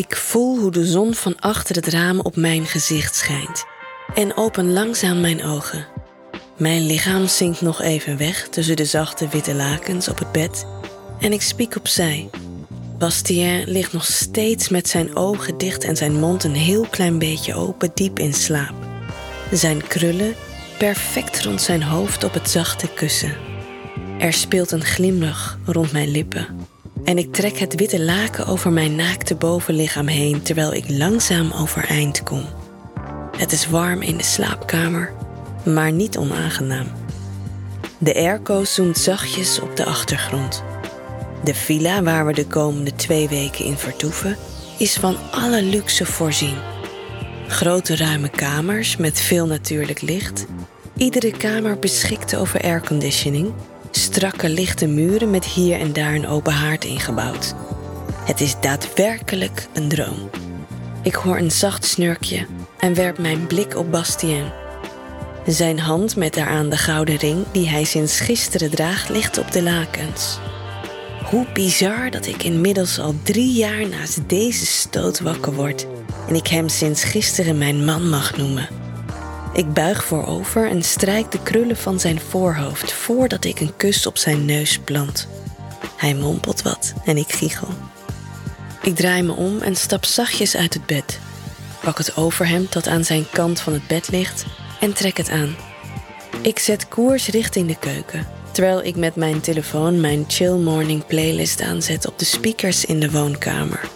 Ik voel hoe de zon van achter het raam op mijn gezicht schijnt en open langzaam mijn ogen. Mijn lichaam zinkt nog even weg tussen de zachte witte lakens op het bed en ik spiek opzij. Bastien ligt nog steeds met zijn ogen dicht en zijn mond een heel klein beetje open, diep in slaap. Zijn krullen perfect rond zijn hoofd op het zachte kussen. Er speelt een glimlach rond mijn lippen. En ik trek het witte laken over mijn naakte bovenlichaam heen terwijl ik langzaam overeind kom. Het is warm in de slaapkamer, maar niet onaangenaam. De airco zoomt zachtjes op de achtergrond. De villa waar we de komende twee weken in vertoeven is van alle luxe voorzien. Grote ruime kamers met veel natuurlijk licht. Iedere kamer beschikt over airconditioning. Strakke lichte muren met hier en daar een open haard ingebouwd. Het is daadwerkelijk een droom. Ik hoor een zacht snurkje en werp mijn blik op Bastien. Zijn hand met daaraan de gouden ring die hij sinds gisteren draagt ligt op de lakens. Hoe bizar dat ik inmiddels al drie jaar naast deze stoot wakker word en ik hem sinds gisteren mijn man mag noemen. Ik buig voorover en strijk de krullen van zijn voorhoofd voordat ik een kus op zijn neus plant. Hij mompelt wat en ik giechel. Ik draai me om en stap zachtjes uit het bed. Pak het overhemd dat aan zijn kant van het bed ligt en trek het aan. Ik zet koers richting de keuken, terwijl ik met mijn telefoon mijn chill morning playlist aanzet op de speakers in de woonkamer.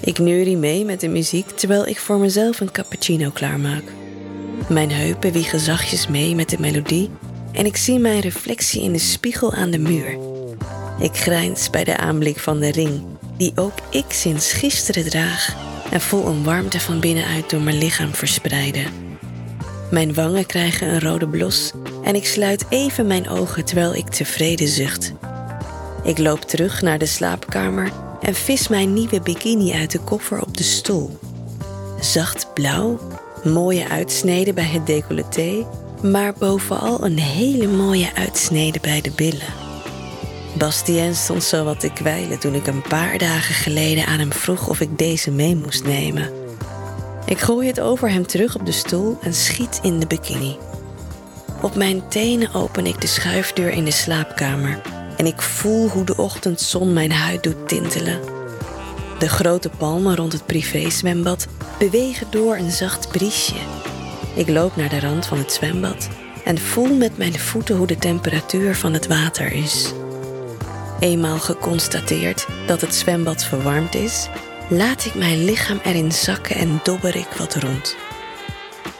Ik neurie mee met de muziek terwijl ik voor mezelf een cappuccino klaarmaak. Mijn heupen wiegen zachtjes mee met de melodie en ik zie mijn reflectie in de spiegel aan de muur. Ik grijns bij de aanblik van de ring, die ook ik sinds gisteren draag, en voel een warmte van binnenuit door mijn lichaam verspreiden. Mijn wangen krijgen een rode blos en ik sluit even mijn ogen terwijl ik tevreden zucht. Ik loop terug naar de slaapkamer en vis mijn nieuwe bikini uit de koffer op de stoel. Zacht blauw, mooie uitsneden bij het decolleté, maar bovenal een hele mooie uitsnede bij de billen. Bastien stond zo wat te kwijlen toen ik een paar dagen geleden aan hem vroeg of ik deze mee moest nemen. Ik gooi het over hem terug op de stoel en schiet in de bikini. Op mijn tenen open ik de schuifdeur in de slaapkamer en ik voel hoe de ochtendzon mijn huid doet tintelen. De grote palmen rond het privézwembad bewegen door een zacht briesje. Ik loop naar de rand van het zwembad en voel met mijn voeten hoe de temperatuur van het water is. Eenmaal geconstateerd dat het zwembad verwarmd is, laat ik mijn lichaam erin zakken en dobber ik wat rond.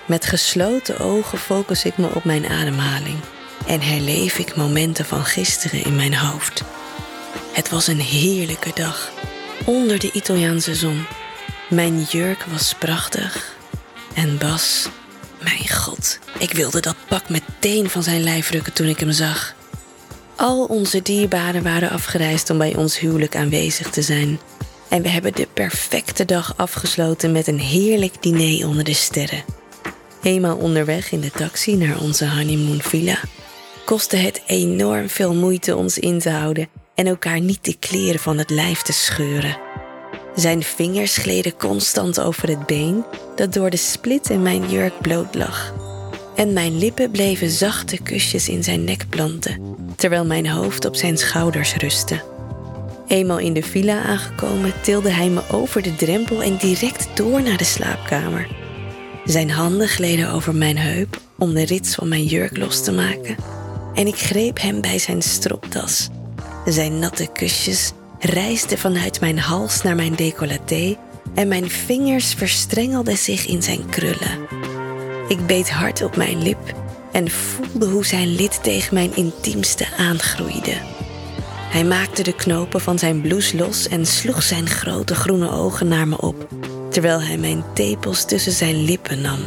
Met gesloten ogen focus ik me op mijn ademhaling en herleef ik momenten van gisteren in mijn hoofd. Het was een heerlijke dag onder de Italiaanse zon. Mijn jurk was prachtig en Bas, mijn god, ik wilde dat pak meteen van zijn lijf rukken toen ik hem zag. Al onze dierbaren waren afgereisd om bij ons huwelijk aanwezig te zijn. En we hebben de perfecte dag afgesloten met een heerlijk diner onder de sterren. Eenmaal onderweg in de taxi naar onze honeymoon villa kostte het enorm veel moeite ons in te houden en elkaar niet de kleren van het lijf te scheuren. Zijn vingers gleden constant over het been dat door de split in mijn jurk bloot lag. En mijn lippen bleven zachte kusjes in zijn nek planten, terwijl mijn hoofd op zijn schouders rustte. Eenmaal in de villa aangekomen, tilde hij me over de drempel en direct door naar de slaapkamer. Zijn handen gleden over mijn heup om de rits van mijn jurk los te maken. En ik greep hem bij zijn stropdas. Zijn natte kusjes reisden vanuit mijn hals naar mijn decolleté en mijn vingers verstrengelden zich in zijn krullen. Ik beet hard op mijn lip en voelde hoe zijn lid tegen mijn intiemste aangroeide. Hij maakte de knopen van zijn blouse los en sloeg zijn grote groene ogen naar me op, terwijl hij mijn tepels tussen zijn lippen nam.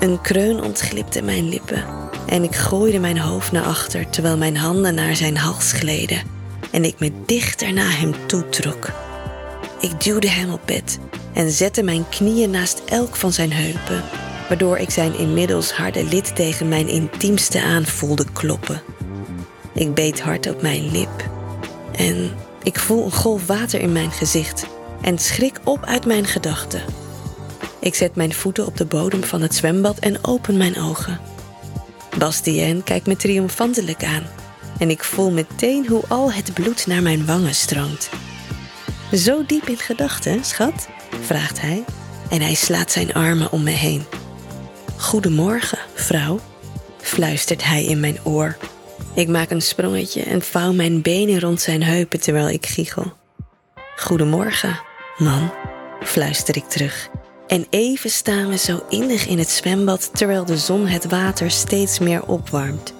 Een kreun ontglipte mijn lippen en ik gooide mijn hoofd naar achter terwijl mijn handen naar zijn hals gleden en ik me dichter naar hem toetrok. Ik duwde hem op bed en zette mijn knieën naast elk van zijn heupen waardoor ik zijn inmiddels harde lid tegen mijn intiemste aan voelde kloppen. Ik beet hard op mijn lip en ik voel een golf water in mijn gezicht, en schrik op uit mijn gedachten. Ik zet mijn voeten op de bodem van het zwembad en open mijn ogen. Bastien kijkt me triomfantelijk aan en ik voel meteen hoe al het bloed naar mijn wangen stroomt. Zo diep in gedachten, schat? vraagt hij en hij slaat zijn armen om me heen. Goedemorgen, vrouw, fluistert hij in mijn oor. Ik maak een sprongetje en vouw mijn benen rond zijn heupen terwijl ik giechel. Goedemorgen, man, fluister ik terug. En even staan we zo innig in het zwembad terwijl de zon het water steeds meer opwarmt.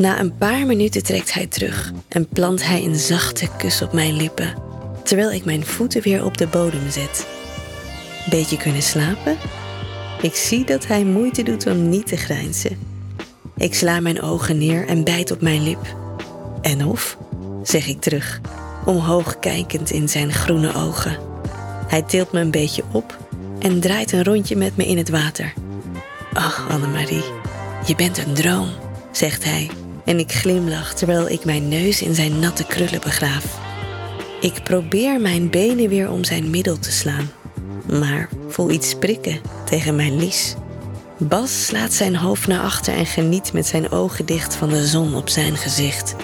Na een paar minuten trekt hij terug en plant hij een zachte kus op mijn lippen, terwijl ik mijn voeten weer op de bodem zet. Beetje kunnen slapen? Ik zie dat hij moeite doet om niet te grijnzen. Ik sla mijn ogen neer en bijt op mijn lip. En of, zeg ik terug, omhoog kijkend in zijn groene ogen. Hij tilt me een beetje op en draait een rondje met me in het water. Ach, Annemarie, je bent een droom, zegt hij. En ik glimlach terwijl ik mijn neus in zijn natte krullen begraaf. Ik probeer mijn benen weer om zijn middel te slaan, maar voel iets prikken tegen mijn lies. Bas slaat zijn hoofd naar achter en geniet met zijn ogen dicht van de zon op zijn gezicht.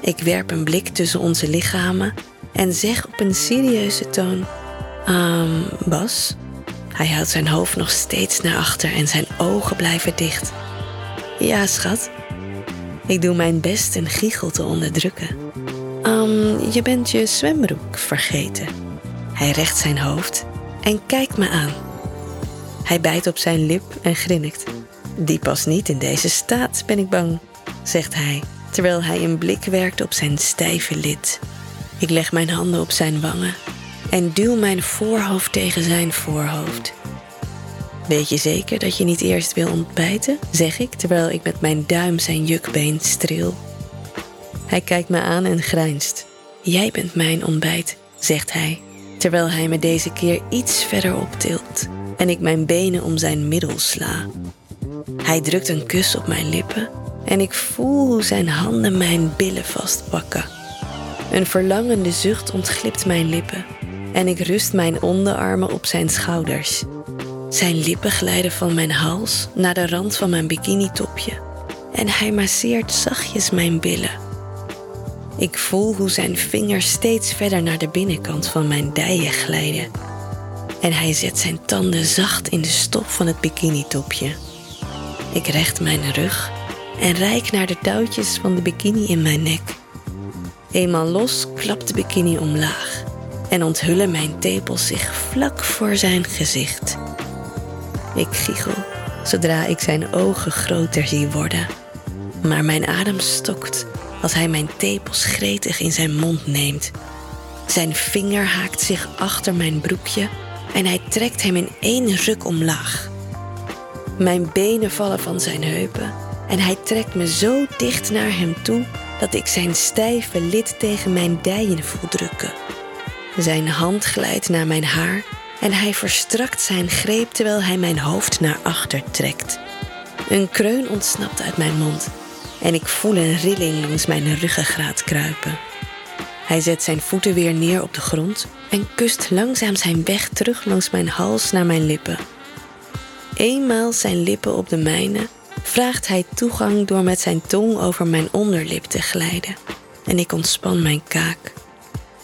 Ik werp een blik tussen onze lichamen en zeg op een serieuze toon: Um, Bas? Hij houdt zijn hoofd nog steeds naar achter en zijn ogen blijven dicht. Ja, schat. Ik doe mijn best een giechel te onderdrukken. Um, je bent je zwembroek vergeten. Hij recht zijn hoofd en kijkt me aan. Hij bijt op zijn lip en grinnikt. Die past niet in deze staat, ben ik bang, zegt hij, terwijl hij een blik werkt op zijn stijve lid. Ik leg mijn handen op zijn wangen en duw mijn voorhoofd tegen zijn voorhoofd. Weet je zeker dat je niet eerst wil ontbijten? zeg ik terwijl ik met mijn duim zijn jukbeen streel. Hij kijkt me aan en grijnst. Jij bent mijn ontbijt, zegt hij, terwijl hij me deze keer iets verder optilt en ik mijn benen om zijn middel sla. Hij drukt een kus op mijn lippen en ik voel hoe zijn handen mijn billen vastpakken. Een verlangende zucht ontglipt mijn lippen en ik rust mijn onderarmen op zijn schouders. Zijn lippen glijden van mijn hals naar de rand van mijn bikinitopje en hij masseert zachtjes mijn billen. Ik voel hoe zijn vingers steeds verder naar de binnenkant van mijn dijen glijden en hij zet zijn tanden zacht in de stof van het bikinitopje. Ik recht mijn rug en reik naar de touwtjes van de bikini in mijn nek. Eenmaal los klapt de bikini omlaag en onthullen mijn tepels zich vlak voor zijn gezicht. Ik giechel zodra ik zijn ogen groter zie worden, maar mijn adem stokt als hij mijn tepels gretig in zijn mond neemt. Zijn vinger haakt zich achter mijn broekje en hij trekt hem in één ruk omlaag. Mijn benen vallen van zijn heupen en hij trekt me zo dicht naar hem toe dat ik zijn stijve lid tegen mijn dijen voel drukken. Zijn hand glijdt naar mijn haar en hij verstrakt zijn greep terwijl hij mijn hoofd naar achter trekt. Een kreun ontsnapt uit mijn mond en ik voel een rilling langs mijn ruggengraat kruipen. Hij zet zijn voeten weer neer op de grond en kust langzaam zijn weg terug langs mijn hals naar mijn lippen. Eenmaal zijn lippen op de mijne, vraagt hij toegang door met zijn tong over mijn onderlip te glijden en ik ontspan mijn kaak.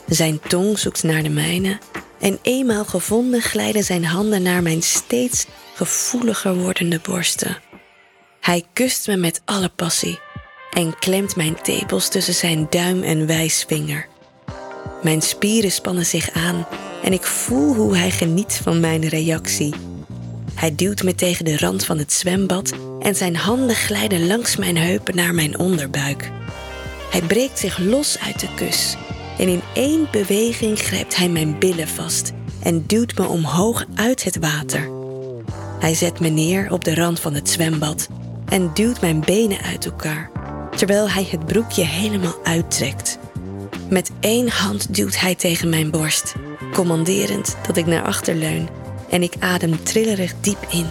Zijn tong zoekt naar de mijne en eenmaal gevonden glijden zijn handen naar mijn steeds gevoeliger wordende borsten. Hij kust me met alle passie en klemt mijn tepels tussen zijn duim en wijsvinger. Mijn spieren spannen zich aan en ik voel hoe hij geniet van mijn reactie. Hij duwt me tegen de rand van het zwembad en zijn handen glijden langs mijn heupen naar mijn onderbuik. Hij breekt zich los uit de kus en in één beweging grijpt hij mijn billen vast en duwt me omhoog uit het water. Hij zet me neer op de rand van het zwembad en duwt mijn benen uit elkaar, terwijl hij het broekje helemaal uittrekt. Met één hand duwt hij tegen mijn borst, commanderend dat ik naar achter leun en ik adem trillerig diep in.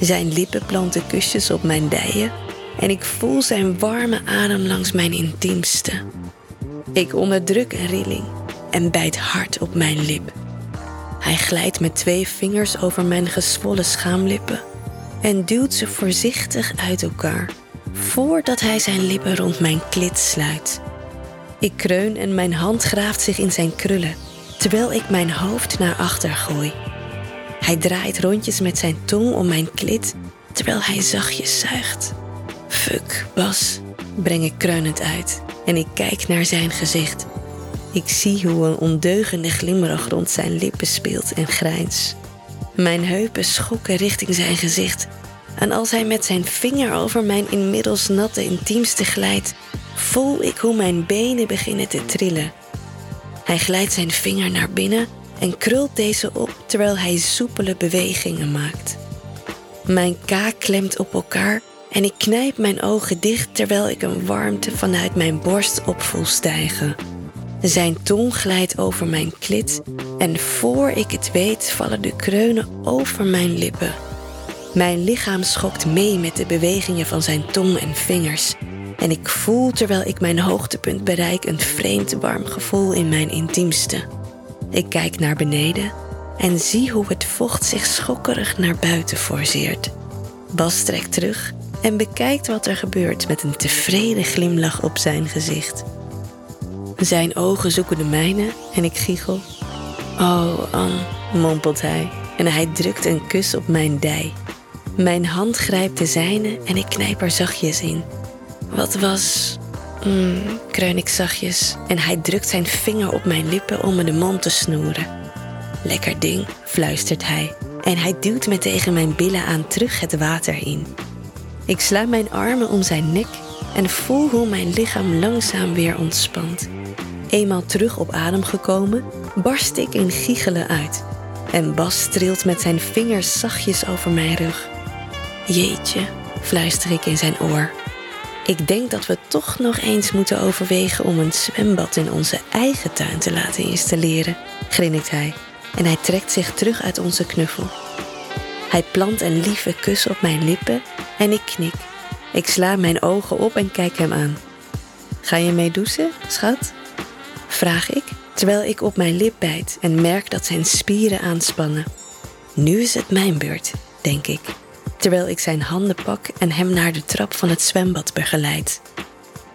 Zijn lippen planten kusjes op mijn dijen en ik voel zijn warme adem langs mijn intiemste. Ik onderdruk een rilling en bijt hard op mijn lip. Hij glijdt met twee vingers over mijn gezwollen schaamlippen en duwt ze voorzichtig uit elkaar voordat hij zijn lippen rond mijn klit sluit. Ik kreun en mijn hand graaft zich in zijn krullen terwijl ik mijn hoofd naar achter gooi. Hij draait rondjes met zijn tong om mijn klit terwijl hij zachtjes zuigt. Fuck, Bas, breng ik kreunend uit en ik kijk naar zijn gezicht. Ik zie hoe een ondeugende glimlach rond zijn lippen speelt en grijns. Mijn heupen schokken richting zijn gezicht. En als hij met zijn vinger over mijn inmiddels natte intiemste glijdt, voel ik hoe mijn benen beginnen te trillen. Hij glijdt zijn vinger naar binnen en krult deze op terwijl hij soepele bewegingen maakt. Mijn kaak klemt op elkaar en ik knijp mijn ogen dicht terwijl ik een warmte vanuit mijn borst op voel stijgen. Zijn tong glijdt over mijn klit en voor ik het weet vallen de kreunen over mijn lippen. Mijn lichaam schokt mee met de bewegingen van zijn tong en vingers. En ik voel terwijl ik mijn hoogtepunt bereik een vreemd warm gevoel in mijn intiemste. Ik kijk naar beneden en zie hoe het vocht zich schokkerig naar buiten forceert. Bas trekt terug en bekijkt wat er gebeurt met een tevreden glimlach op zijn gezicht. Zijn ogen zoeken de mijne en ik giechel. Oh, Anne, mompelt hij en hij drukt een kus op mijn dij. Mijn hand grijpt de zijne en ik knijp er zachtjes in. Wat was. Mm, kreun ik zachtjes en hij drukt zijn vinger op mijn lippen om me de mond te snoeren. Lekker ding, fluistert hij en hij duwt me tegen mijn billen aan terug het water in. Ik sla mijn armen om zijn nek en voel hoe mijn lichaam langzaam weer ontspant. Eenmaal terug op adem gekomen, barst ik in giechelen uit. En Bas streelt met zijn vingers zachtjes over mijn rug. Jeetje, fluister ik in zijn oor. Ik denk dat we toch nog eens moeten overwegen om een zwembad in onze eigen tuin te laten installeren, grinnikt hij. En hij trekt zich terug uit onze knuffel. Hij plant een lieve kus op mijn lippen en ik knik. Ik sla mijn ogen op en kijk hem aan. Ga je mee douchen, schat? Vraag ik, terwijl ik op mijn lip bijt en merk dat zijn spieren aanspannen. Nu is het mijn beurt, denk ik, terwijl ik zijn handen pak en hem naar de trap van het zwembad begeleid.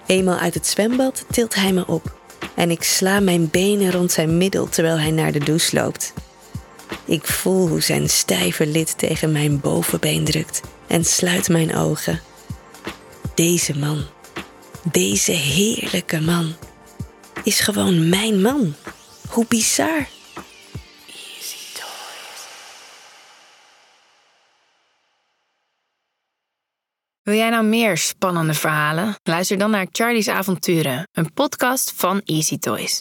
Eenmaal uit het zwembad tilt hij me op en ik sla mijn benen rond zijn middel terwijl hij naar de douche loopt. Ik voel hoe zijn stijve lid tegen mijn bovenbeen drukt en sluit mijn ogen. Deze man, deze heerlijke man, is gewoon mijn man. Hoe bizar. Wil jij nou meer spannende verhalen? Luister dan naar Charlie's Avonturen, een podcast van Easy Toys.